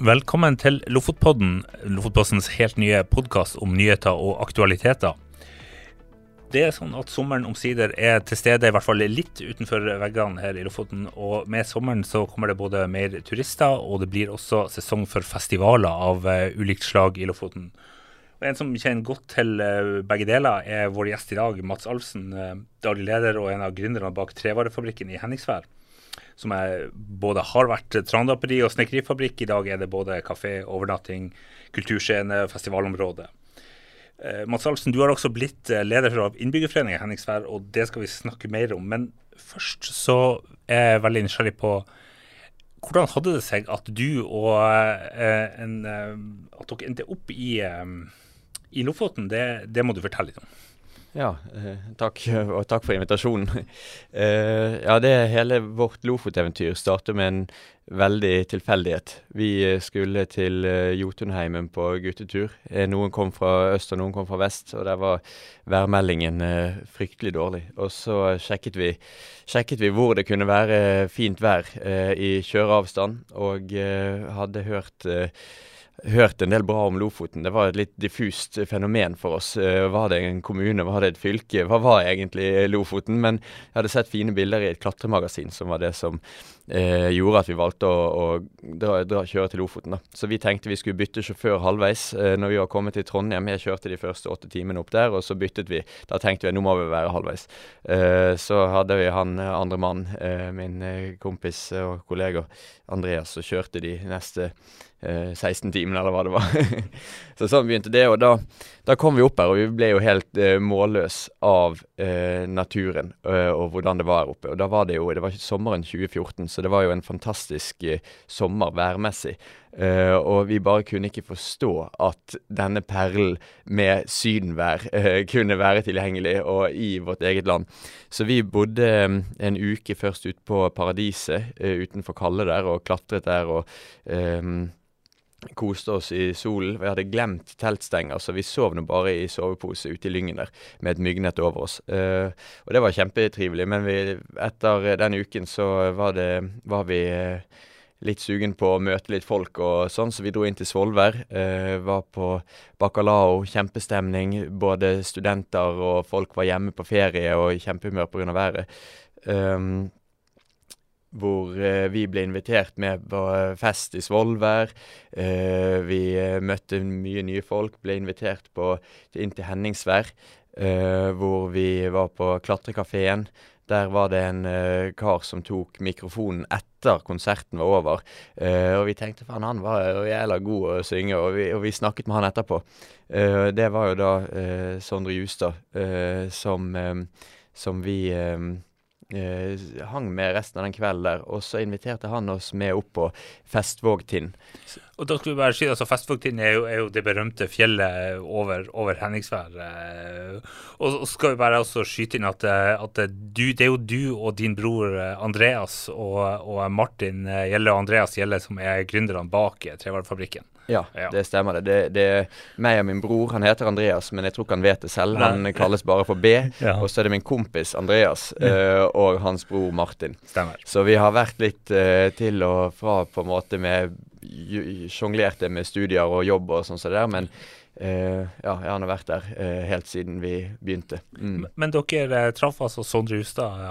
Velkommen til Lofotpodden, Lofotpossens helt nye podkast om nyheter og aktualiteter. Det er sånn at sommeren omsider er til stede, i hvert fall litt utenfor veggene her i Lofoten. Og med sommeren så kommer det både mer turister, og det blir også sesong for festivaler av uh, ulikt slag i Lofoten. Og En som kjenner godt til uh, begge deler, er vår gjest i dag, Mats Alfsen. Uh, daglig leder og en av gründerne bak Trevarefabrikken i Henningsvær som er, både har vært trandaperi og snekerifabrikk. I dag er det både kafé, overnatting, kulturscene, festivalområde. Eh, Mats Alfsen, du har også blitt eh, leder av Innbyggerforeningen Henningsvær, og det skal vi snakke mer om. Men først så er jeg veldig nysgjerrig på hvordan hadde det seg at du og eh, en, eh, at dere endte opp i, eh, i Lofoten? Det, det må du fortelle litt om. Ja, eh, takk, og takk for invitasjonen. Eh, ja, det hele vårt Lofot-eventyr startet med en veldig tilfeldighet. Vi eh, skulle til Jotunheimen på guttetur. Noen kom fra øst og noen kom fra vest, og der var værmeldingen fryktelig dårlig. Og så sjekket vi, sjekket vi hvor det kunne være fint vær i kjøreavstand, og hadde hørt hørt en del bra om Lofoten. Det var et litt diffust fenomen for oss. Uh, var det en kommune, var det et fylke? Hva var egentlig Lofoten? Men jeg hadde sett fine bilder i et klatremagasin, som var det som eh, gjorde at vi valgte å, å dra, dra, kjøre til Lofoten. Da. Så vi tenkte vi skulle bytte sjåfør halvveis eh, når vi var kommet til Trondheim. Jeg kjørte de første åtte timene opp der, og så byttet vi. Da tenkte vi nå må vi være halvveis. så hadde vi han andre mann, min kompis og kollega Andreas, og kjørte de neste eh, 16 timene, eller hva det var. så sånn begynte det. Og da, da, kom vi opp her, og vi ble jo helt eh, målløs av eh, naturen eh, og hvordan det var her oppe. Og da var det jo Det var sommeren 2014, så det var jo en fantastisk eh, sommer værmessig. Uh, og vi bare kunne ikke forstå at denne perlen med sydenvær kunne være tilgjengelig og i vårt eget land. Så vi bodde en uke først ute på Paradiset utenfor Kalle der og klatret der og koste oss i solen. Vi hadde glemt teltstenger, så vi sov nå bare i sovepose ute i Lyngen der med et myggnett over oss. Uh, og det var kjempetrivelig, men vi, etter den uken så var, det, var vi uh, litt sugen på å møte litt folk og sånn, så vi dro inn til Svolvær. Uh, var på Bacalao, kjempestemning. Både studenter og folk var hjemme på ferie og i kjempehumør pga. været. Um, hvor eh, vi ble invitert med på fest i Svolvær. Eh, vi eh, møtte mye nye folk, ble invitert på, inn til Henningsvær, eh, hvor vi var på klatrekafeen. Der var det en uh, kar som tok mikrofonen etter konserten var over. Og vi tenkte faen, han var jævla god å synge, og vi, og vi, snakket med han etterpå. Det var jo da Sondre Justad som, som vi eh, hang med resten av den kvelden der. Og så inviterte han oss med opp på Festvågtind. Og da skal vi bare si altså Festvågtind er, er, jo det berømte fjellet over, over Henningsvær. Eh, og, så skal vi bare også skyte inn at, eh, at du, det er jo du og din bror eh, Andreas og, og Martin Gjelle og Andreas Gjelle som er gründerne bak Trevarefabrikken. Ja, ja, det stemmer det. det. det. er meg og min bror. Han heter Andreas, men jeg tror ikke han vet det selv. Han kalles bare for B. Ja. Og så er det min kompis Andreas uh, og hans bror Martin. Stemmer. Så vi har vært litt uh, til og fra på en måte med Sjonglerte med studier og jobb og sånn som så det der, men Uh, ja, jeg har vært der uh, helt siden vi begynte. Mm. Men dere uh, traff altså Sondre Justad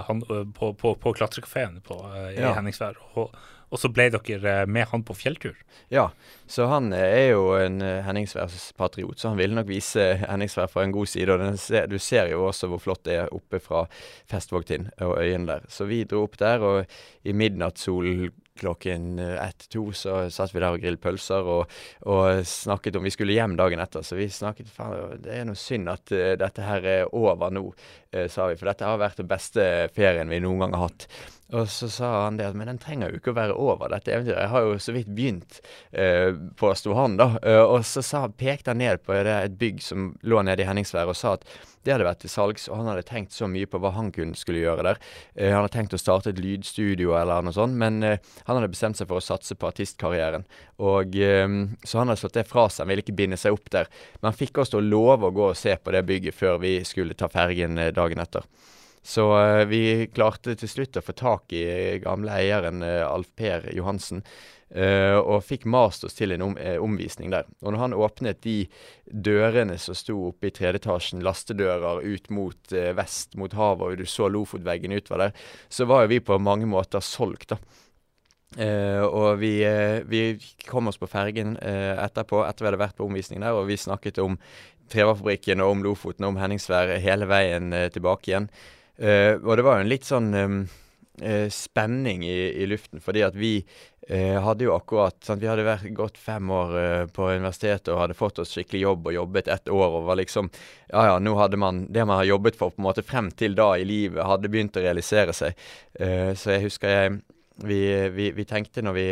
på, på, på klatrekafeen i ja. Henningsvær. Og, og så ble dere eh, med han på fjelltur? Ja, så han eh, er jo en uh, Henningsværs-patriot, så han ville nok vise Henningsvær fra en god side. Og ser, du ser jo også hvor flott det er oppe fra Festvågtind og øyene der. Så vi dro opp der, og i midnattssolen klokken ett-to så satt vi der og grillet pølser og, og, snakket om Vi skulle hjem dagen etter, så vi snakket faen, det er noe synd at uh, dette her er over nå, uh, sa vi. For dette har vært den beste ferien vi noen gang har hatt. Og så sa han det at men den trenger jo ikke å være over, dette eventyret. Jeg har jo så vidt begynt, eh, påsto han da. Uh, og så sa, pekte han ned på det, et bygg som lå nede i Henningsvær og sa at det hadde vært til salgs, og han hadde tenkt så mye på hva han kunne skulle gjøre der. Eh, han hadde tenkt å starte et lydstudio eller noe sånt, men eh, han hadde bestemt seg for å satse på artistkarrieren. Og Så han hadde slått det fra seg, han ville ikke binde seg opp der. Men han fikk oss til å love å gå og se på det bygget før vi skulle ta fergen dagen etter. Så uh, vi klarte til slutt å få tak i gamle eieren uh, Alf Per Johansen. Uh, og fikk mast oss til en om, omvisning der. Og når han åpnet de dørene som sto oppe i tredje etasjen, lastedører ut mot vest, mot havet, og du så Lofotveggen utover der, så var jo vi på mange måter solgt, da. Uh, og vi, uh, vi, kom oss på fergen etterpå, etter vi hadde vært på omvisning der, og vi snakket om Trevafabrikken og om Lofoten og om Henningsvær hele veien tilbake igjen. Og det var jo en litt sånn um, spenning i, i, luften, fordi at vi hadde jo akkurat sant, Vi hadde vært gått fem år på universitetet og hadde fått oss skikkelig jobb og jobbet ett år og var liksom Ja ja, nå hadde man det man har jobbet for på en måte frem til da i livet, hadde begynt å realisere seg. så jeg husker jeg vi, vi, vi, tenkte når vi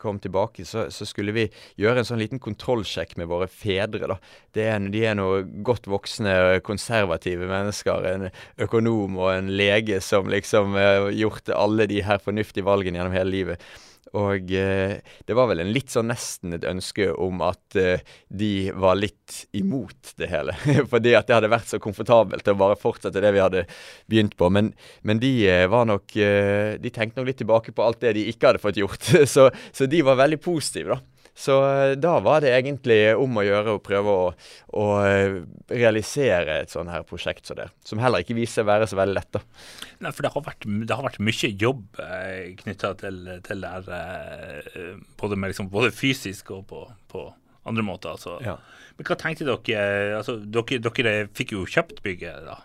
kom tilbake, så, så, skulle vi gjøre en sånn liten kontrollsjekk med våre fedre. da. Er, de er noe godt voksne, konservative mennesker. En økonom og en lege som liksom har gjort alle de her fornuftige valgene gjennom hele livet. Og eh, det var vel en litt sånn nesten et ønske om at eh, de var litt imot det hele. Fordi at det hadde vært så komfortabelt å bare fortsette det vi hadde begynt på. Men, men de eh, var nok De tenkte nok litt tilbake på alt det de ikke hadde fått gjort. Så, så de var veldig positive, da. Så eh, da var det egentlig om å gjøre å prøve å, å eh, realisere et sånn her prosjekt som det. Som heller ikke viser seg å være så veldig lett, da. Nei, for det har vært, det har vært mye jobb eh, knytta til, til, det her, eh, både, liksom, både, fysisk og på, på andre måter. Altså. Ja. Men hva tenkte dere? Altså, dere? Dere fikk jo kjøpt bygget, da.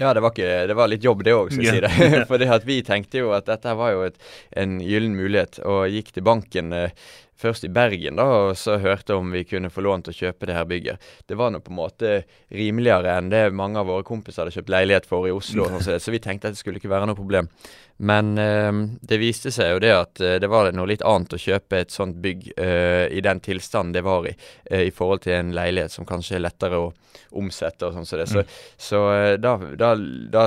Ja, det var, ikke, det var litt jobb det òg, skal jeg si det. For vi tenkte jo at dette var jo et, en gyllen mulighet, og gikk til banken eh, først i Bergen, da, og så hørte om vi kunne få lån til å kjøpe det her bygget. Det var nå på en måte rimeligere enn det mange av våre kompiser hadde kjøpt leilighet for i Oslo, så, så vi tenkte at det skulle ikke være noe problem. Men øh, det viste seg jo det at øh, det var noe litt annet å kjøpe et sånt bygg øh, i den tilstanden det var i, i forhold til en leilighet som kanskje er lettere å omsette og sånn som så det. Så, mm. så da, da, da,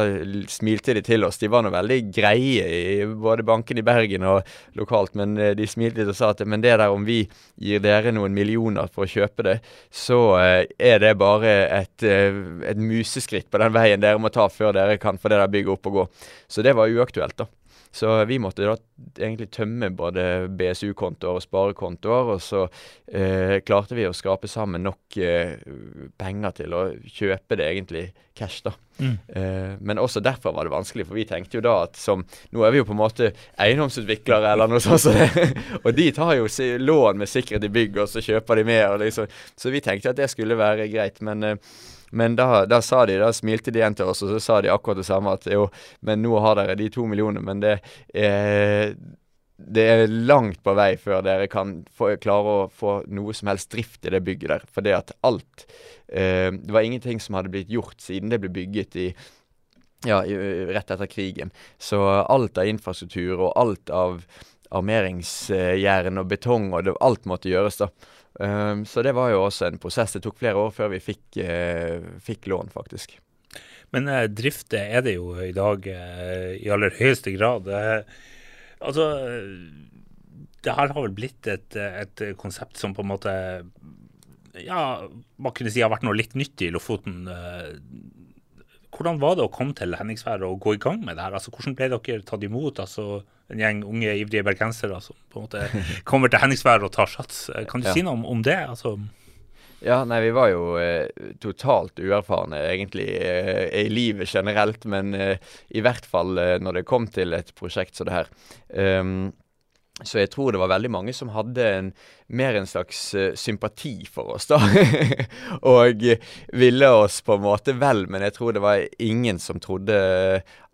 smilte de til oss. De var nå veldig greie i både banken i Bergen og lokalt, men de smilte litt og sa at men det der om vi gir dere noen millioner for å kjøpe det, så er det bare et, et museskritt på den veien dere må ta før dere kan få det der bygget opp og gå. Så det var uaktuelt, da. Så vi måtte da egentlig tømme både BSU-kontoer og sparekontoer, og så eh, klarte vi å skrape sammen nok eh, penger til å kjøpe det egentlig cash, da. Mm. Eh, men også derfor var det vanskelig, for vi tenkte jo da at som Nå er vi jo på en måte eiendomsutviklere eller noe sånt, så det, og de tar jo lån med sikkerhet i bygg, og så kjøper de mer, og liksom, så vi tenkte at det skulle være greit. men eh, men da, da, sa de, da smilte de igjen til oss, og så sa de akkurat det samme. At jo, men nå har dere de to millionene, men det er det er langt på vei før dere kan få, klare å få noe som helst drift i det bygget der. For det at alt eh, Det var ingenting som hadde blitt gjort siden det ble bygget i ja, rett etter krigen. Så alt av infrastruktur og alt av armeringsjern og betong og det, alt måtte gjøres, da. Um, så det var jo også en prosess. Det tok flere år før vi fikk, uh, fikk lån, faktisk. Men uh, drift er det jo i dag uh, i aller høyeste grad. altså Det her har vel blitt et, et, konsept som på en måte Ja, man kunne si har vært noe litt nytt i Lofoten. hvordan var det å komme til Henningsvær og gå i gang med det her? Altså, hvordan ble dere tatt imot? altså en gjeng unge, ivrige bergensere som på en måte kommer til Henningsvær og tar sats. Kan du ja. si noe om, om det? Altså, ja, nei, vi var jo eh, totalt uerfarne egentlig eh, i livet generelt, men eh, i hvert fall eh, når det kom til et prosjekt som det her. Um, så jeg tror det var veldig mange som hadde en, mer en slags uh, sympati for oss, da. og ville oss på en måte vel, men jeg tror det var ingen som trodde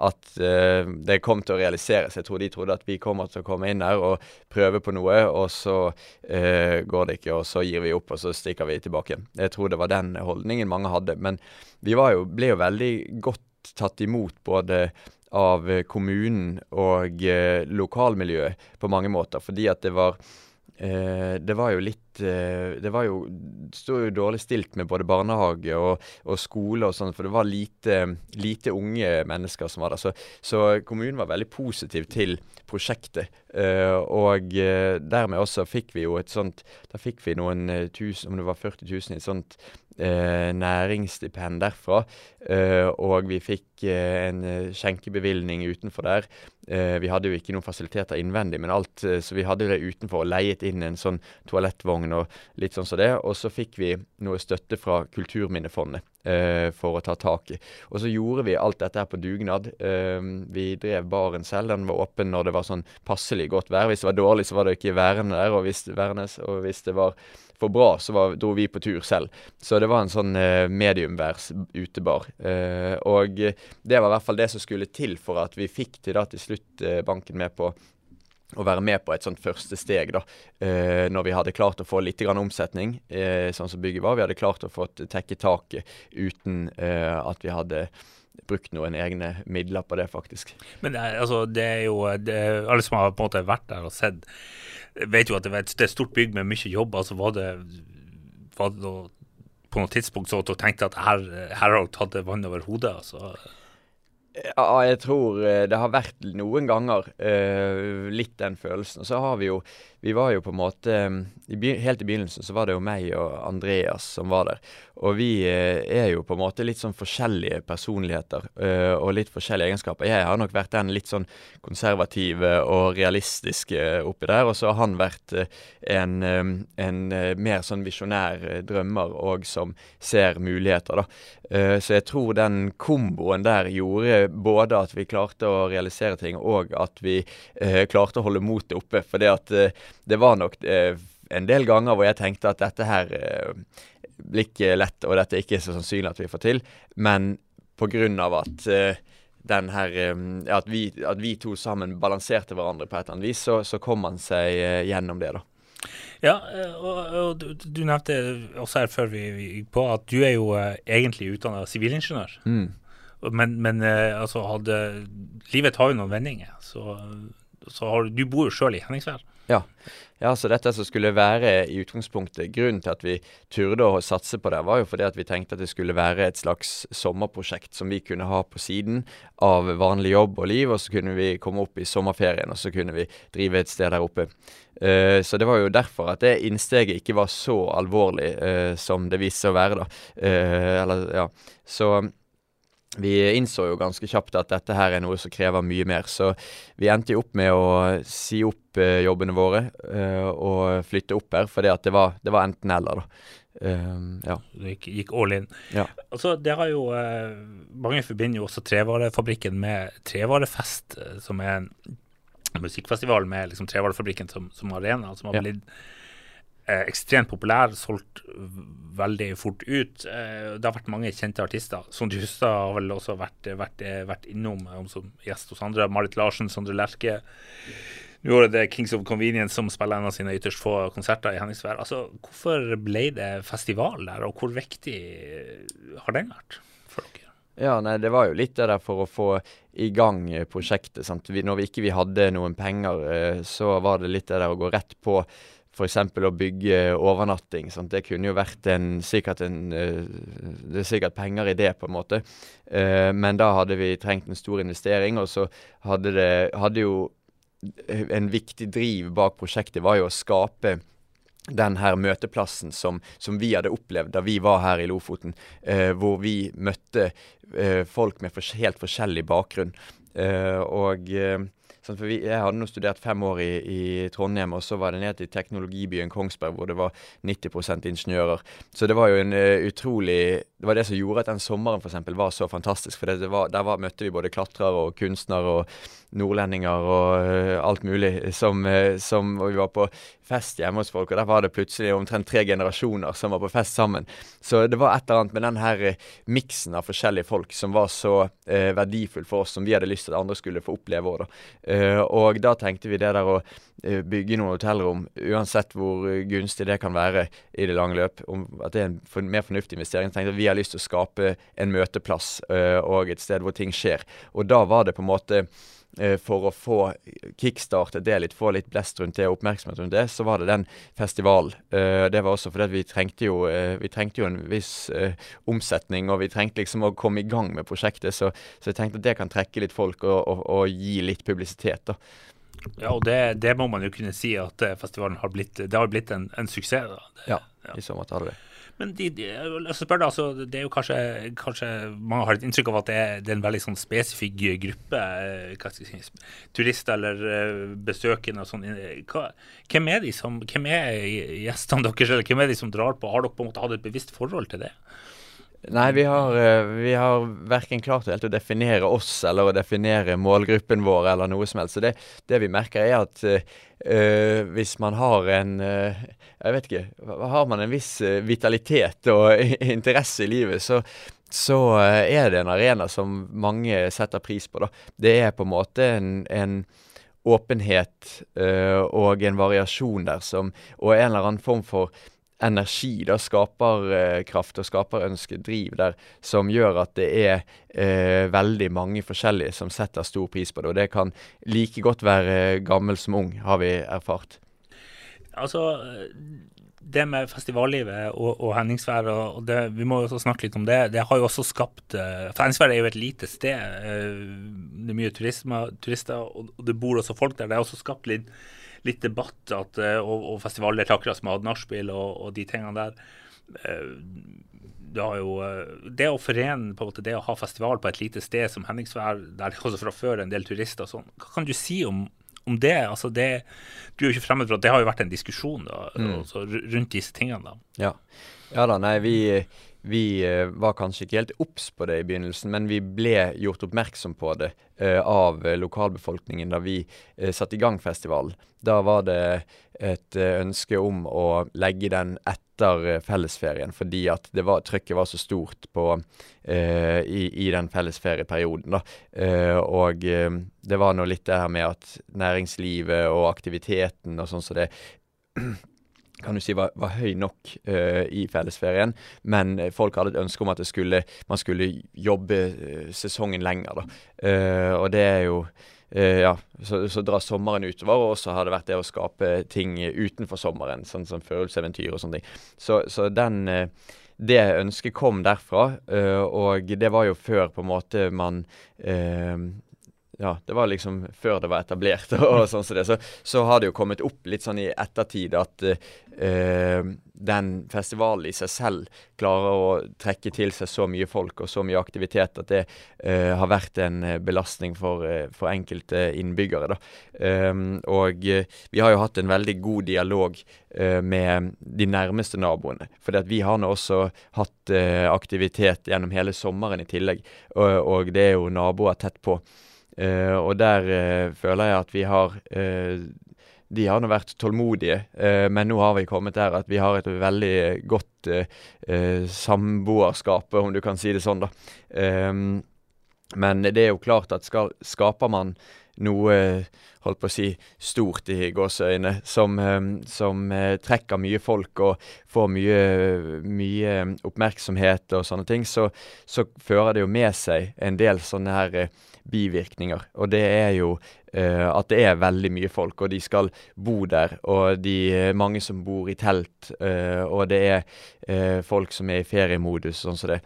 at uh, det kom til å realiseres. Jeg tror de trodde at vi kommer til å komme inn her og prøve på noe, og så uh, går det ikke, og så gir vi opp, og så stikker vi tilbake. Jeg tror det var den holdningen mange hadde. Men vi jo, ble jo veldig godt tatt imot både av eh, kommunen og eh, lokalmiljøet på mange måter. Fordi at det var, eh, det var jo litt Det var jo sto jo dårlig stilt med både barnehage og, og skole og sånn, for det var lite, lite, unge mennesker som var der. Så, så kommunen var veldig positiv til prosjektet. Uh, og uh, dermed også fikk vi jo et sånt Da fikk vi noen tusen, om det var 40 000 i et sånt uh, næringsstipend derfra. Uh, og vi fikk eh, en eh, skjenkebevilgning utenfor der. Eh, vi hadde jo ikke noen fasiliteter innvendig, men alt, eh, så vi hadde det utenfor og leiet inn en sånn toalettvogn og litt sånn som så det. Og så fikk vi noe støtte fra Kulturminnefondet for å ta tak i. Og så gjorde vi alt dette her på dugnad. vi drev baren selv. Den var åpen når det var sånn passelig godt vær. Hvis det var dårlig, så var det ikke værende der. Og hvis, værnes, og hvis det var for bra, så var, dro vi på tur selv. Så det var en sånn eh, mediumværs utebar. Eh, og det var i hvert fall det som skulle til for at vi fikk til da til slutt eh, banken med på å være med på et sånt første steg, da. Eh, når vi hadde klart å få litt grann omsetning, eh, sånn som bygget var. Vi hadde klart å få tekke taket uten eh, at vi hadde brukt noen egne midler på det, faktisk. Men det er, altså, det er jo det Alle som har på en måte vært der og sett vet jo at det er et stort bygg med mye jobb. altså Var det, var det noe, på noe tidspunkt så tenkte at her, her har du tatt vann over hodet? altså ja, jeg tror eh, det har vært noen ganger uh, litt den følelsen. Og så har vi jo Vi var jo på en måte i Helt i begynnelsen så var det jo meg og Andreas som var der. Og vi uh, er jo på en måte litt sånn forskjellige personligheter uh, og litt forskjellige egenskaper. Jeg har nok vært den litt sånn konservative og realistiske oppi der. Og så har han vært en, en mer sånn visjonær drømmer og som ser muligheter, da. så jeg tror den komboen der gjorde både at vi klarte å realisere ting, og at vi eh, klarte å holde motet oppe. For det at eh, det var nok eh, en del ganger hvor jeg tenkte at dette her eh, blir ikke lett, og dette er ikke så sannsynlig at vi får til. Men pga. at eh, den her, at vi, at, vi, to sammen balanserte hverandre på et eller annet vis, så, så kom man seg gjennom det, da. Ja, og, og du, du, nevnte også her før vi gikk på at du er jo egentlig utdanna sivilingeniør. Mm. Men, men altså, hadde Livet tar jo noen vendinger. Så, så har, du bor jo sjøl i Henningsvær. Ja. ja, så dette som skulle være i utgangspunktet Grunnen til at vi turde å satse på det, var jo fordi at vi tenkte at det skulle være et slags sommerprosjekt som vi kunne ha på siden av vanlig jobb og liv, og så kunne vi komme opp i sommerferien, og så kunne vi drive et sted der oppe. Uh, så det var jo derfor at det innsteget ikke var så alvorlig uh, som det viste seg å være, da. Uh, eller, ja. Så vi innså jo ganske kjapt at dette her er noe som krever mye mer, så vi endte jo opp med å si opp uh, jobbene våre uh, og flytte opp her, at det var, det var enten-eller, da. Um, ja. Du gikk, gikk, all in. Ja. Altså, det har jo uh, Mange forbinder jo også Trevarefabrikken med Trevarefest, som er en musikkfestival med liksom Trevarefabrikken som, som arena, som har ja. Eh, ekstremt populær, solgt veldig fort ut. Eh, det har vært mange kjente artister. Sondre Hustad har vel også vært, vært, vært innom eh, som gjest hos andre. Marit Larsen, Sondre Lerche. Nå er det Kings of Convenience som spiller en av sine ytterst få konserter i Henningsvær. Altså, hvorfor ble det festival der, og hvor viktig har den vært for dere? Ja, nei, Det var jo litt det der for å få i gang prosjektet. sant? Vi, når vi ikke vi hadde noen penger, eh, så var det litt det der å gå rett på f.eks. å bygge overnatting. Sant? Det kunne jo vært en, sikkert en uh, Det er sikkert penger i det, på en måte. Uh, men da hadde vi trengt en stor investering, og så hadde det hadde jo En viktig driv bak prosjektet var jo å skape den her møteplassen som, som, vi hadde opplevd da vi var her i Lofoten, eh, hvor vi møtte folk med for, helt forskjellig bakgrunn. og Sånn, for vi, jeg hadde nå studert fem år i, i, Trondheim, og så var det ned til teknologibyen Kongsberg, hvor det var 90% ingeniører. Så det var jo en uh, utrolig Det var det som gjorde at den sommeren for eksempel, var så fantastisk. For det, det var, der var, møtte vi både klatrere og kunstnere og nordlendinger og uh, alt mulig. Som, uh, som, og vi var på fest hjemme hos folk, og der var det plutselig omtrent tre generasjoner som var på fest sammen. Så det var et eller annet med den her miksen av forskjellige folk som var så verdifull for oss, som vi hadde lyst til at andre skulle få oppleve òg, da. Uh, og da tenkte vi det der å bygge noen hotellrom, uansett hvor gunstig det kan være i det lange løp, at det er en for, mer fornuftig investering. tenkte Vi har lyst til å skape en møteplass og et sted hvor ting skjer. Og da var det på en måte Eh, for å få kickstartet det litt, få litt blest rundt det, og oppmerksomhet rundt det, så var det den festivalen. Uh, det var også fordi vi trengte jo, uh, vi trengte jo en viss omsetning, og vi trengte liksom å komme i gang med prosjektet. Så, så jeg tenkte at det kan trekke litt folk og, og, og gi litt publisitet. da. Ja, og det, det, må man jo kunne si at festivalen har blitt, det har blitt en, en suksess. da. Det, ja, ja, i så måte har det det. Men de, de, spør altså, det er jo kanskje, kanskje Mange har et inntrykk av at det er, det er en veldig sånn spesifikk gruppe eh, si, turister eller uh, besøkende. sånn. Hvem er de som, hvem er gjestene deres, eller hvem er de som drar på? Har dere på en måte hatt et bevisst forhold til det? Nei, vi har, eh, vi har verken klart helt å definere oss eller å definere målgruppen vår eller noe som helst. Så det, det vi merker er at uh, hvis man har en uh, Jeg vet ikke Har man en viss vitalitet og interesse i livet, så, så er det en arena som mange setter pris på. da. Det er på en måte en, en åpenhet uh, og en variasjon der som, og en eller annen form for energi, da, skaperkraft og skaper ønskedriv der, som gjør at det er eh, veldig mange forskjellige som setter stor pris på det. Og det kan like godt være gammel som ung, har vi erfart. Altså, det med festivallivet og, og Henningsvær, og det, vi må jo også snakke litt om det. Det har jo også skapt uh, For Henningsvær er jo et lite sted. Uh, det er mye turisme, turister, og det bor også folk der. Det har også skapt litt litt debatt at, eh, og, og festivaldeltakere som har hatt nachspiel og, og, de tingene der. Eh, det, jo, eh, det å forene på en måte, det å ha festival på et lite sted som Henningsvær, der det også fra før en del turister og sånn, hva kan du si om, om det? Altså det? Du er jo ikke fremmed for at det har jo vært en diskusjon da, mm. altså, rundt disse tingene. da. Ja. ja da, nei, vi vi eh, var kanskje ikke helt obs på det i begynnelsen, men vi ble gjort oppmerksom på det eh, av lokalbefolkningen da vi eh, satte i gang festivalen. Da var det et eh, ønske om å legge den etter eh, fellesferien, fordi at det var, trykket var så stort på, eh, i, i, den fellesferieperioden. da. og det var nå litt det her med at næringslivet og aktiviteten og sånn som så det kan du si var, var høy nok uh, i fellesferien, men eh, folk hadde et ønske om at skulle, man skulle jobbe uh, sesongen lenger. da. Uh, og det er jo ja, så, så, drar sommeren utover, og så har det vært det å skape ting utenfor sommeren, sånn som følelseseventyr og sånne ting. Så, så den det ønsket kom derfra, og det var jo før på en måte man ja, det var liksom før det var etablert og sånn som det. Så, så, har det jo kommet opp litt sånn i ettertid at uh, den festivalen i seg selv klarer å trekke til seg så mye folk og så mye aktivitet at det uh, har vært en belastning for, uh, for enkelte innbyggere. da. Um, og vi har jo hatt en veldig god dialog med de nærmeste naboene. For vi har nå også hatt aktivitet gjennom hele sommeren i tillegg, og, og det er jo naboer tett på. Uh, og der uh, føler jeg at vi har uh, De har nå vært tålmodige, men nå har vi kommet der at vi har et veldig godt samboerskap, om du kan si det sånn, da. Men det er jo klart at skal, skaper man noe holdt på å si stort i gåseøyne, som, som trekker mye folk og får mye, mye oppmerksomhet og sånne ting, så, så, fører det jo med seg en del sånne her bivirkninger. Og det er jo uh, at det er veldig mye folk, og de skal bo der. Og de er mange som bor i telt, uh, og det er folk som er i feriemodus, sånn som det.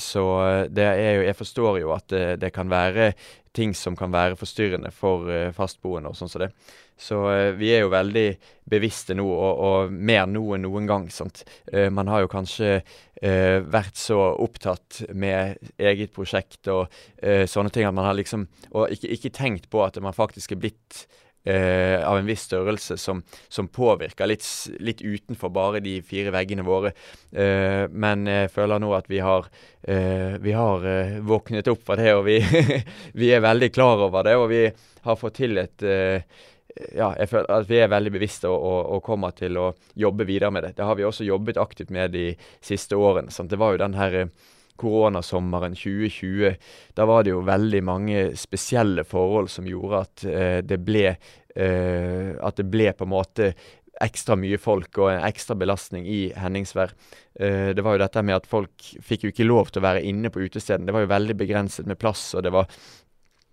så det er jo Jeg forstår jo at det, det kan være ting som kan være forstyrrende for fastboende og sånn som det. Så eh, vi er jo veldig bevisste nå, og, og mer nå enn noen gang. sant? Eh, man har jo kanskje eh, vært så opptatt med eget prosjekt og sånne ting at man har liksom Og ikke, ikke tenkt på at man faktisk er blitt Uh, av en viss størrelse som, som påvirker litt, litt, utenfor bare de fire veggene våre. Uh, men jeg føler nå at vi har, vi har våknet opp fra det, og vi, vi, er veldig klar over det. Og vi har fått til et ja, jeg føler at vi er veldig bevisste og, og, og, kommer til å jobbe videre med det. Det har vi også jobbet aktivt med de siste årene. Sant? Det var jo den her koronasommeren 2020. Da var det jo veldig mange spesielle forhold som gjorde at eh, det ble eh, At det ble på en måte ekstra mye folk og en ekstra belastning i Henningsvær. Uh, det var jo dette med at folk fikk jo ikke lov til å være inne på utestedene. Det var jo veldig begrenset med plass, og det var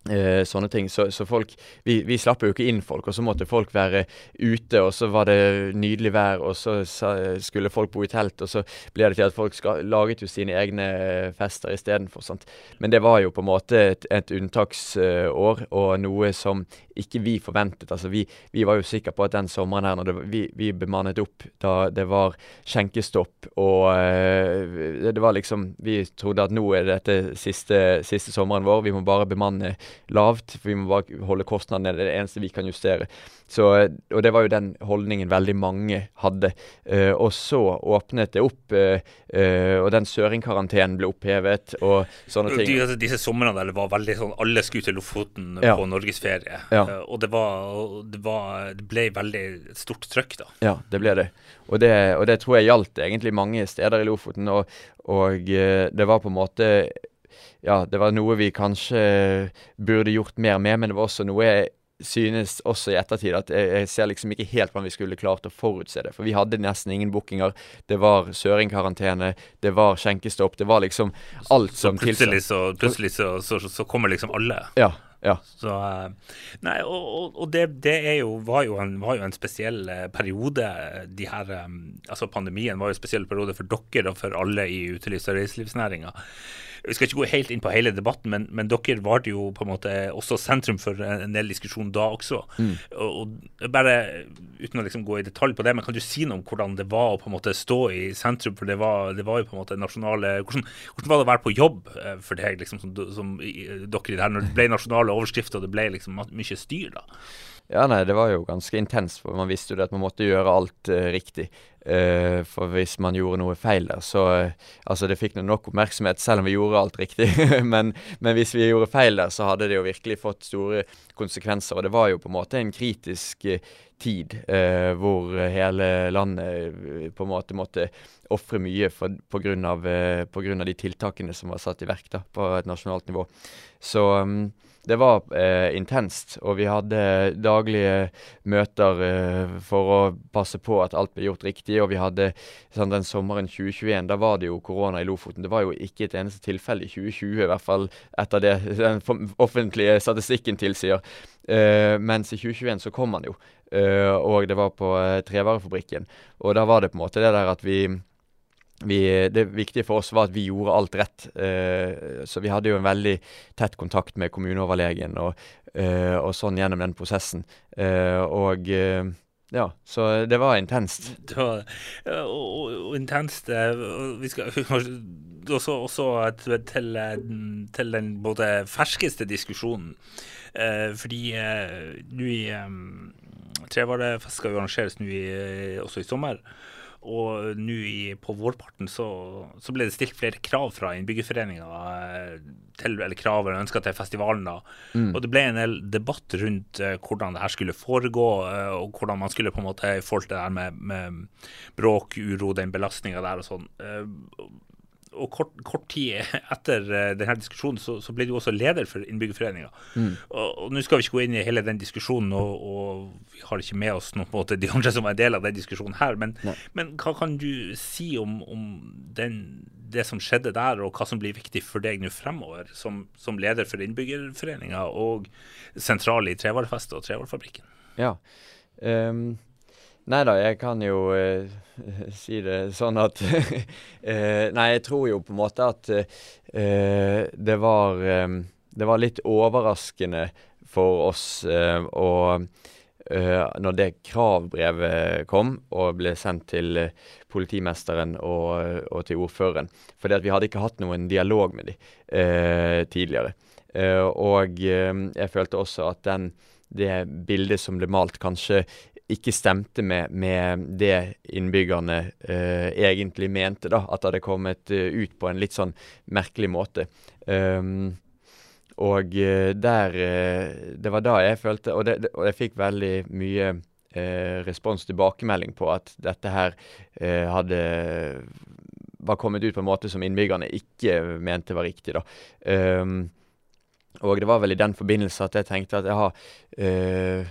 Eh, sånne ting. Så, så folk vi, vi, slapp jo ikke inn folk, og så måtte folk være ute, og så var det nydelig vær, og så sa, skulle folk bo i telt, og så ble det til at folk skal, laget jo sine egne fester istedenfor. Men det var jo på en måte et, et unntaksår, og noe som ikke vi forventet. Altså vi, vi var jo sikre på at den sommeren her, når det, vi, vi, bemannet opp da det var skjenkestopp og uh, det var liksom Vi trodde at nå er dette siste, siste sommeren vår, vi må bare bemanne lavt. For vi må bare holde kostnadene nede. Det er det eneste vi kan justere. Så, og det var jo den holdningen veldig mange hadde. Uh, og så åpnet det opp, uh, uh, og den søringkarantenen ble opphevet og sånne ting. De, altså, disse somrene der det var veldig sånn Alle skulle til Lofoten ja. på norgesferie. Ja. Og det, var, det, var, det ble veldig stort trøkk, da. Ja, det ble det. Og det, og det tror jeg gjaldt egentlig mange steder i Lofoten. Og, og det var på en måte ja, det var noe vi kanskje burde gjort mer med, men det var også noe jeg synes også i ettertid at jeg, jeg ser liksom ikke helt hvordan vi skulle klart å forutse det. For vi hadde nesten ingen bookinger. Det var søringkarantene, det var skjenkestopp, det var liksom alt som tilsa. Så plutselig så, så, så, kommer liksom alle. Ja, ja. Så, eh, nei, og, og det, det jo, var, jo en, var, jo en, spesiell eh, periode. De her, eh, altså Pandemien var jo en spesiell periode for dere og for alle i utelivs- og reiselivsnæringa. Vi skal ikke gå helt inn på hele debatten, men, men dere var jo på en måte også sentrum for en del diskusjon da også. Mm. Og, og, bare uten å liksom gå i detalj på det, men kan du si noe om hvordan det var å på en måte stå i sentrum? For det var, det var jo på en måte nasjonale hvordan, hvordan, var det å være på jobb eh, for deg, liksom, som, som dere i det her, når det ble nasjonale overskrifter og det ble liksom mye styr? da? Ja, nei, det var jo ganske intenst, for man visste jo at man måtte gjøre alt uh, riktig. Uh, for hvis man gjorde noe feil der, så uh, Altså, det fikk nok oppmerksomhet selv om vi gjorde alt riktig. men, men, hvis vi gjorde feil der, så hadde det jo virkelig fått store konsekvenser. Og det var jo på en måte en kritisk tid hvor hele landet på en måte måtte ofre mye for, på, grunn av, på grunn av de tiltakene som var satt i verk da, på et nasjonalt nivå. Så um, det var eh, intenst, og vi hadde daglige møter eh, for å passe på at alt ble gjort riktig. Og vi hadde sånn, den sommeren 2021, da var det jo korona i Lofoten. Det var jo ikke et eneste tilfelle i 2020, i hvert fall etter det den offentlige statistikken tilsier. Eh, mens i 2021 så kom han jo, eh, og det var på eh, trevarefabrikken. Og da var det på en måte det der at vi vi, det viktige for oss var at vi gjorde alt rett. Eh, så vi hadde jo en veldig tett kontakt med kommuneoverlegen og, eh, og sånn gjennom den prosessen. Eh, og ja, så det var intenst. Det var og, og intenst. Vi skal også, også til, til, den både ferskeste diskusjonen. fordi nå i um, Trevarefest skal jo arrangeres nå også i sommer. Og nå på vårparten så, så, ble det stilt flere krav fra innbyggerforeninga eh, til, eller krav eller ønsker til festivalen. da. Mm. Og det ble en del debatt rundt uh, hvordan det her skulle foregå, uh, og hvordan man skulle på en måte i forhold til det her med, med bråk, uro, den belastninga der og sånn. Og kort, kort, tid etter uh, denne diskusjonen så, så, ble du også leder for Innbyggerforeninga. Mm. Og, og nå skal vi ikke gå inn i hele den diskusjonen, og, og vi har ikke med oss noen på måte de andre som er en del av den diskusjonen her. Men, men hva kan du si om, om den, det som skjedde der, og hva som blir viktig for deg nå fremover, som, som leder for Innbyggerforeninga og sentral i Trevarefestet og Trevarfabrikken? Ja. Um Nei da, jeg kan jo eh, si det sånn at eh, Nei, jeg tror jo på en måte at eh, det var um, Det var litt overraskende for oss å når det kravbrevet kom og ble sendt til politimesteren og, og, til ordføreren. Fordi vi hadde ikke hatt noen dialog med dem tidligere. og jeg følte også at den, det bildet som ble malt, kanskje ikke stemte med, med det innbyggerne uh, egentlig mente. da, At det hadde kommet uh, ut på en litt sånn merkelig måte. Um, og uh, der Det var da jeg følte Og, det, og jeg fikk veldig mye respons tilbakemelding på at dette her hadde var kommet ut på en måte som innbyggerne ikke mente var riktig. da. Um, og det var vel i den forbindelse at jeg tenkte at jeg har øh,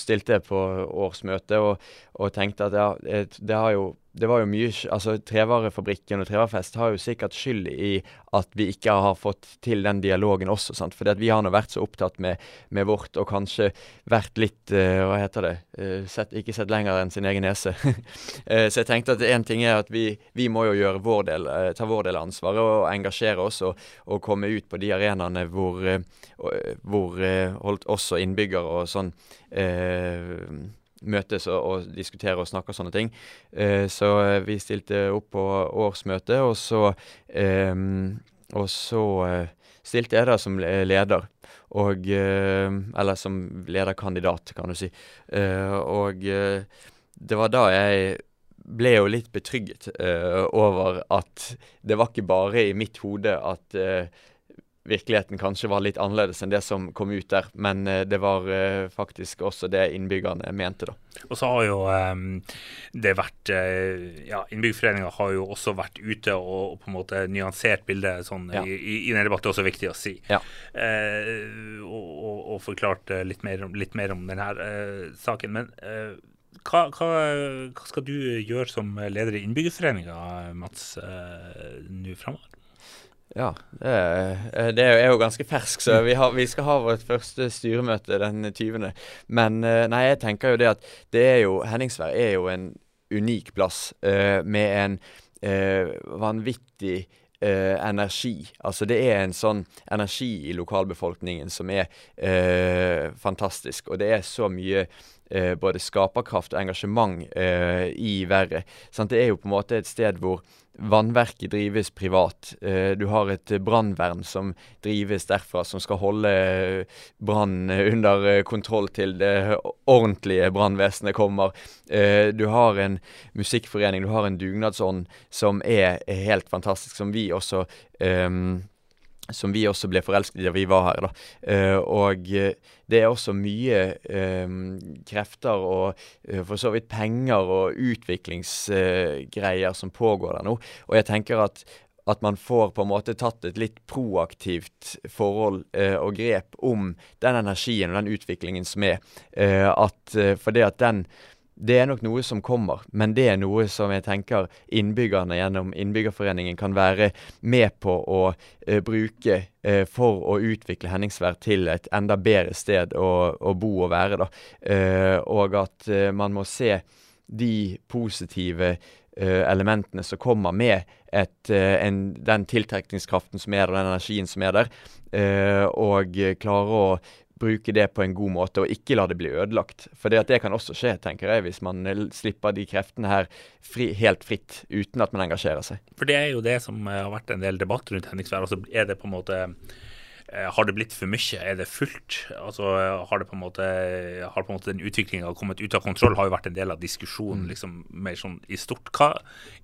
stilte på årsmøte og, og tenkte at ja, det har jo det var jo mye altså Trevarefabrikken og Trevarefest har jo sikkert skyld i at vi ikke har fått til den dialogen også. sant? Fordi vi har nå vært så opptatt med, med, vårt og kanskje vært litt uh, Hva heter det? Uh, sett, ikke sett lenger enn sin egen nese. uh, så jeg tenkte at én ting er at vi, vi må jo gjøre vår del, ta vår del av ansvaret og engasjere oss og, og komme ut på de arenaene hvor, hvor også innbyggere og sånn møtes og, og diskutere og snakke og sånne ting. Eh, så eh, vi stilte opp på årsmøtet, og så, eh, og så uh, stilte jeg da som leder. Og Eller som lederkandidat, kan du si. og det var da jeg ble jo litt betrygget over at det var ikke bare i mitt hode at virkeligheten kanskje var litt annerledes enn det som kom ut der. Men uh, det var uh, faktisk også det innbyggerne mente, da. Og så har jo um, det vært uh, Ja, Innbyggerforeninga har jo også vært ute og, på en måte nyansert bildet sånn ja. i, i, denne debatten. Det er også viktig å si. Ja. og, og, og, forklart litt mer, litt, mer, om denne saken. Men hva, hva, hva, skal du gjøre som leder i Innbyggerforeninga, Mats, nå framover? Ja, det er, det er, jo ganske fersk, så vi, har, vi, skal ha vårt første styremøte den 20. Men eh, nei, jeg tenker jo det at det er jo Henningsvær er jo en unik plass uh, med en uh, vanvittig uh, energi. Altså det er en sånn energi i lokalbefolkningen som er fantastisk. Og det er så mye både skaperkraft og engasjement i været. Sant? Det er jo på en måte et sted hvor Vannverket drives privat. Eh, du har et brannvern som drives derfra, som skal holde brannen under eh, kontroll til det ordentlige brannvesenet kommer. Du har en musikkforening, du har en dugnadsånd som er helt fantastisk, som vi også um, som vi også ble forelsket i da vi var her. da. Uh, og det er også mye um, krefter og uh, for så vidt penger og utviklingsgreier uh, som pågår der nå. Og jeg tenker at, at man får på en måte tatt et litt proaktivt forhold og grep om den energien og den utviklingen som er. at, for det at den det er nok noe som kommer, men det er noe som jeg tenker innbyggerne gjennom Innbyggerforeningen kan være med på å eh, bruke eh, for å utvikle Henningsvær til et enda bedre sted å, å bo og være. Da. Eh, og at man må se de positive elementene som kommer med et, en, den tiltrekningskraften som er der, den energien som er der, og klare å bruke det på en god måte, og ikke la det bli ødelagt. For det, det kan også skje, tenker jeg, hvis man slipper de kreftene her fri, helt fritt, uten at man engasjerer seg. For det er jo det som har vært en del debatt rundt Henningsvær. Altså er det på en måte eh, har det blitt for mye? Er det fullt? Altså, har, det på en måte, har på en måte den utviklinga kommet ut av kontroll? Har jo vært en del av diskusjonen mm. liksom, mer sånn i stort. Hva,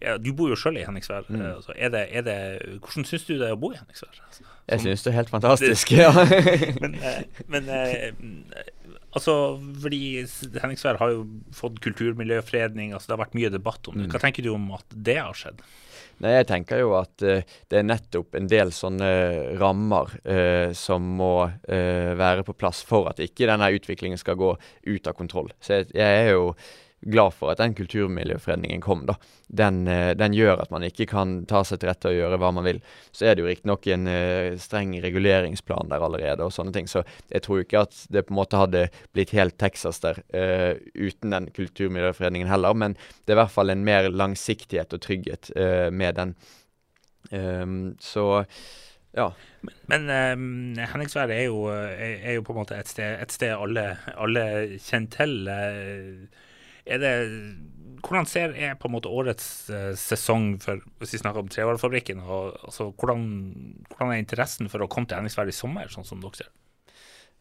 ja, du bor jo sjøl i Henningsvær. Mm. Altså, er det, er det, hvordan syns du det er å bo i Henningsvær? Altså? Jeg syns det er helt fantastisk, ja. men, eh, men eh, altså, fordi Henningsvær har jo fått kulturmiljøfredning, altså det har vært mye debatt om det. Mm. Hva tenker du om at det har skjedd? Nei, Jeg tenker jo at uh, det er nettopp en del sånne rammer uh, som må uh, være på plass for at ikke denne utviklingen skal gå ut av kontroll. Så jeg, jeg er jo glad for at den kulturmiljøfredningen kom. da. Den, eh, den, gjør at man ikke kan ta seg til rette og gjøre hva man vil. Så er det jo riktignok en uh, streng reguleringsplan der allerede, og sånne ting. Så jeg tror ikke at det på en måte hadde blitt helt Texas der uh, uten den kulturmiljøfredningen heller. Men det er i hvert fall en mer langsiktighet og trygghet uh, med den. Um, så ja. Men, men um, Henningsvær er jo, er, er jo, på en måte et sted, et sted alle, alle kjenner til. Uh, er det hvordan ser er på en måte årets uh, sesong for hvis vi snakker om Trevarefabrikken? Altså, hvordan, hvordan, er interessen for å komme til Henningsvær i sommer, sånn som dere ser?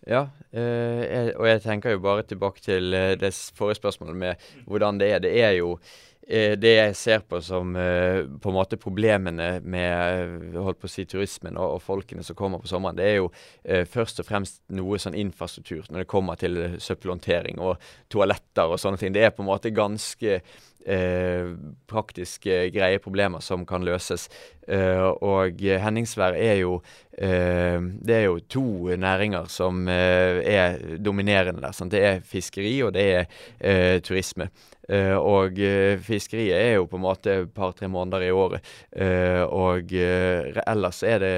Ja, uh, jeg, og jeg tenker jo bare tilbake til uh, det forrige spørsmålet med hvordan det er. Det er jo Eh, det jeg ser på som eh, på en måte problemene med holdt på å si turismen og, og folkene som kommer på sommeren, det er jo eh, først og fremst noe sånn infrastruktur når det kommer til søppelhåndtering og toaletter og sånne ting. Det er på en måte ganske eh, praktiske, greie problemer som kan løses. Eh, og Henningsvær er jo eh, Det er jo to næringer som eh, er dominerende der. Sant? Det er fiskeri, og det er turisme. Uh, og uh, fiskeriet er jo på en måte et par-tre måneder i året. Uh, og ellers er det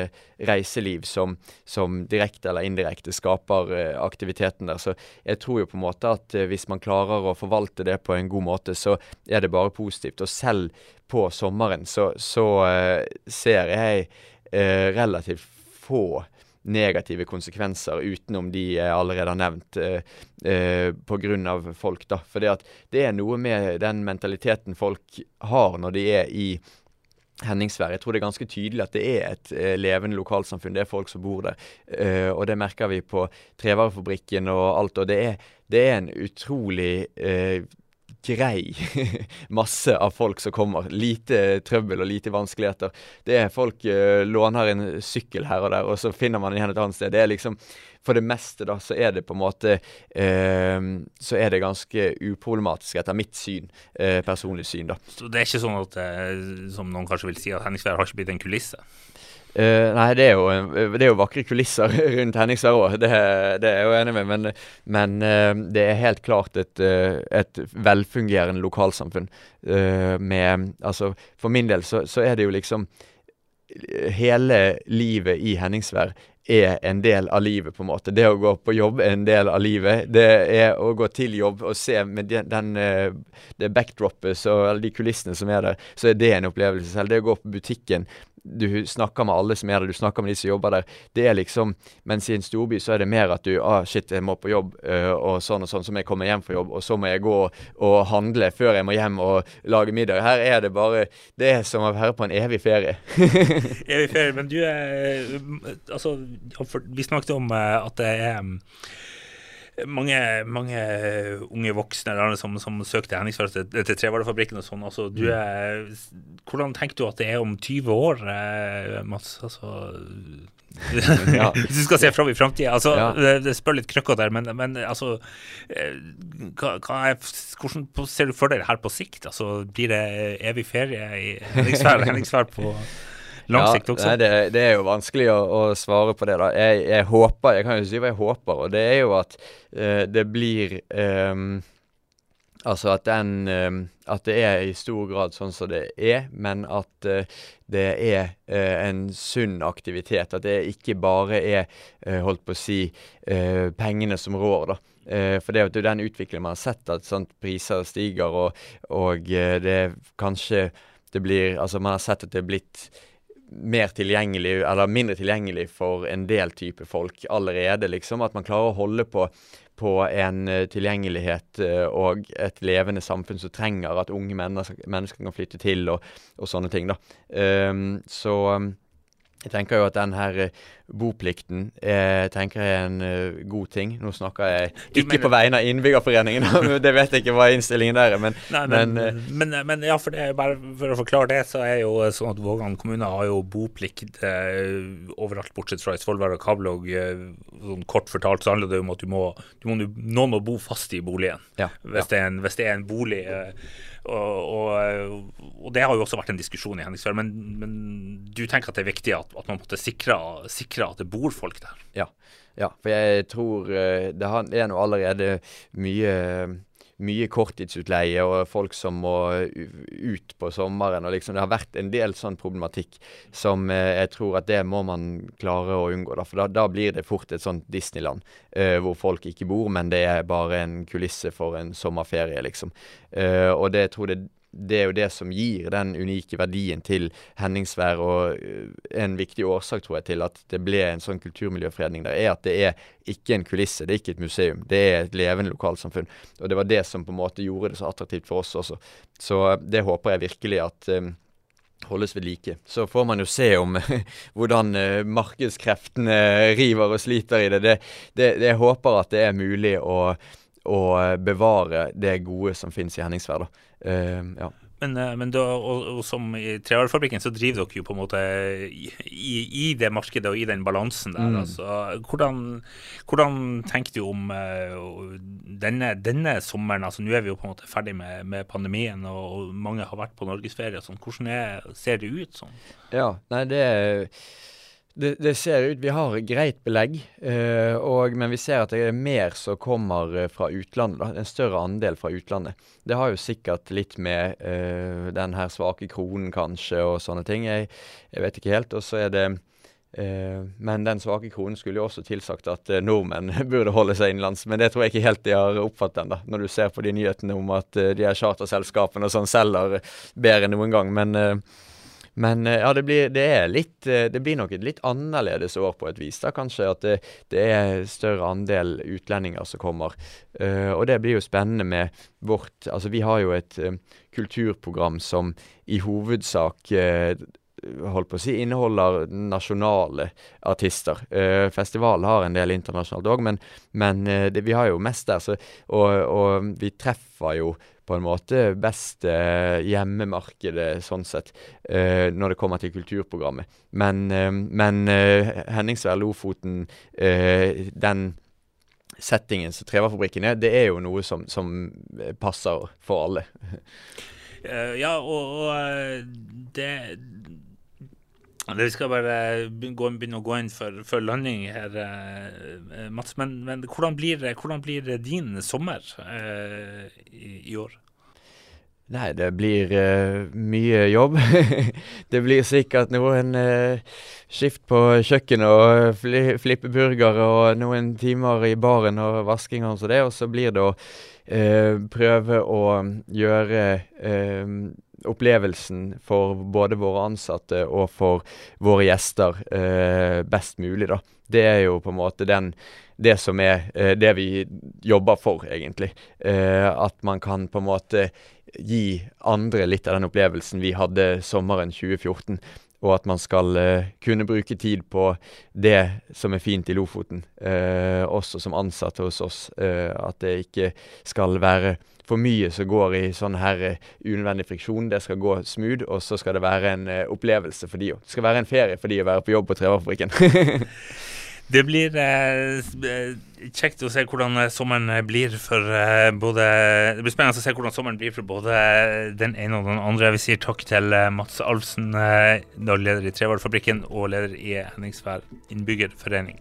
reiseliv som, som, direkte eller indirekte skaper aktiviteten der. Så jeg tror jo på en måte at hvis man klarer å forvalte det på en god måte, så er det bare positivt. Og selv på sommeren så, så ser jeg relativt få negative konsekvenser utenom de jeg allerede har nevnt, eh, eh, pga. folk. da. For det er noe med den mentaliteten folk har når de er i Henningsvær. Jeg tror det er ganske tydelig at det er et eh, levende lokalsamfunn. Det er folk som bor der. Eh, og det merker vi på Trevarefabrikken og alt. Og det er, det er en utrolig eh, grei masse av folk som kommer. Lite trøbbel og lite vanskeligheter. Det er folk uh, låner en sykkel her og der, og så finner man den igjen et annet sted. Det er liksom For det meste, da, så er det på en måte uh, Så er det ganske uproblematisk, etter mitt syn. Uh, personlig syn, da. Så det er ikke sånn at, som noen kanskje vil si, at Henningsvær har ikke blitt en kulisse? Uh, nei, det er, jo, det er, jo, vakre kulisser rundt Henningsvær òg, det, det, er jeg jo enig med. Men, men uh, det er helt klart et, uh, et velfungerende lokalsamfunn. med Altså, for min del så, så, er det jo liksom Hele livet i Henningsvær er en del av livet, på en måte. Det å gå på jobb er en del av livet. Det er å gå til jobb og se med den, den det backdropet eller de kulissene som er der, så er det en opplevelse selv. Det å gå på butikken du snakker med alle som er der, du snakker med de som jobber der. Det er liksom, Mens i en storby så er det mer at du ah, shit, jeg må på jobb, uh, og sånn og sånn, så må jeg komme hjem fra jobb, og så må jeg gå og handle før jeg må hjem og lage middag. Her er det bare Det er som å være på en evig ferie. evig ferie, men du er Altså, vi snakket om eh, at det er mange, mange unge voksne eller som, som søkte hendingsført til, til Trevarefabrikken og sånn. Altså, du mm. er, hvordan tenker du at det er om 20 år, eh, Mats? Altså, Hvis du skal se fram i framtida. Altså, ja. det, det spør litt krøkkete der, men, men altså eh, hva, hva er, Hvordan ser du for deg det her på sikt? Altså, blir det evig ferie i Henningsvær på lang ja, også? Nei, det, det, er jo vanskelig å, å, svare på det. da. Jeg, jeg, håper, jeg kan jo si hva jeg håper, og det er jo at uh, det blir um, Altså at den um, At det er i stor grad sånn som det er, men at uh, det er uh, en sunn aktivitet. At det ikke bare er, holdt på å si, pengene som rår, da. for det er jo den utviklingen man har sett, at sant, priser stiger, og, og det kanskje det blir Altså, man har sett at det er blitt mer tilgjengelig, eller mindre tilgjengelig for en del type folk allerede, liksom. At man klarer å holde på, på en uh, tilgjengelighet uh, og et levende samfunn som trenger at unge mennesker, mennesker kan flytte til, og, og sånne ting, da. Um, så jeg tenker jo at den her eh, boplikten jeg tenker jeg er en uh, god ting. Nå snakker jeg ikke mener, på vegne av Innbyggerforeningen, det vet jeg ikke hva innstillingen der er, men, nei, men, men, men, men, ja, for, det, bare for å forklare det, så er jo sånn at Vågan kommune har jo boplikt eh, overalt, bortsett fra i Svolvær og Kabelvåg. Eh, sånn kort fortalt så handler det om at du må, du må, noen må bo fast i boligen ja, hvis, ja. Det en, hvis, Det er en, bolig. Eh, og, og, og, det har jo også vært en diskusjon i Henningsfjell. Men, men, du tenker at det er viktig at, at man måtte sikre, sikre, at det bor folk der? Ja, ja for jeg tror eh, det er nå allerede mye mye korttidsutleie og folk som må ut på sommeren. og liksom Det har vært en del sånn problematikk som eh, jeg tror at det må man klare å unngå. Da, for da, da blir det fort et sånt Disneyland eh, hvor folk ikke bor, men det er bare en kulisse for en sommerferie, liksom. Eh, og det jeg tror det det er jo det som gir den unike verdien til Henningsvær, og eh, en viktig årsak tror jeg til at det ble en sånn kulturmiljøfredning der, er at det er ikke en kulisse, det er ikke et museum, det er et levende lokalsamfunn. Og det var det som på en måte gjorde det så attraktivt for oss også. Så eh, det håper jeg virkelig at um, holdes ved like. Så får man jo se om hvordan markedskreftene river og sliter i. Det, det. det, Jeg håper at det er mulig å, å bevare det gode som finnes i Henningsvær. Uh, ja. Men, eh, men da, og, og, som i Trevarefabrikken så driver dere jo på en måte i, i, det markedet og i den balansen der. Mm. Altså, hvordan, hvordan, tenker du om uh, denne, denne, sommeren? altså Nå er vi jo på en måte ferdig med, med pandemien, og, og, mange har vært på norgesferie. Sånn. Hvordan er, ser det ut sånn? Ja, nei det er det, det, ser ut Vi har greit belegg, eh, og, men vi ser at det er mer som kommer eh, fra utlandet. Da, En større andel fra utlandet. Det har jo sikkert litt med eh, den her svake kronen kanskje, og sånne ting. Jeg, jeg vet ikke helt. Og så er det eh, Men den svake kronen skulle jo også tilsagt at eh, nordmenn burde holde seg innenlands. Men det tror jeg ikke helt de har oppfattet ennå, når du ser på de nyhetene om at eh, de her charterselskapene og sånn selger bedre enn noen gang. Men men eh, ja, det blir, det er litt eh, Det blir nok et litt annerledes år på et vis, da kanskje. At det, det er større andel utlendinger som kommer. Uh, og det blir jo spennende med vårt Altså, vi har jo et um, kulturprogram som i hovedsak uh, holdt på å si, inneholder nasjonale artister. Uh, festivalen har en del internasjonalt òg, men, men det, vi har jo mest der. Så, og, og, vi treffer jo på en måte best eh, hjemmemarkedet sånn sett, eh, når det kommer til kulturprogrammet. Men, eh, men eh, Henningsvær Lofoten, eh, den settingen som Trevafabrikken er, det er jo noe som, som passer for alle. Ja, og, og det vi skal bare begynne å gå inn for, for landing her, eh, Mats. Men, men hvordan, blir, hvordan, blir, din sommer eh, i, i, år? Nei, det blir eh, mye jobb. det blir sikkert noen eh, skift på kjøkkenet og fli, flippe burgere og noen timer i baren og vasking og sånn. Og så blir det å uh, prøve å gjøre opplevelsen for både våre ansatte og for våre gjester eh, best mulig, da. Det er jo på en måte den, det som er eh, det vi jobber for, egentlig. Eh, at man kan på en måte gi andre litt av den opplevelsen vi hadde sommeren 2014 og at man skal uh, kunne bruke tid på det som er fint i Lofoten, uh, også som ansatte hos oss. Uh, at det ikke skal være for mye som går i sånn her uh, unødvendig friksjon. Det skal gå smooth, og så skal det være en uh, opplevelse for de òg. Det skal være en ferie for de å være på jobb på Trevarefabrikken. det blir eh, kjekt å se hvordan sommeren blir for både Det blir spennende å se hvordan sommeren blir for både den ene og den andre. Vi sier takk til Mats Alfsen, daglig leder i Trevarefabrikken og leder i Henningsvær innbyggerforening.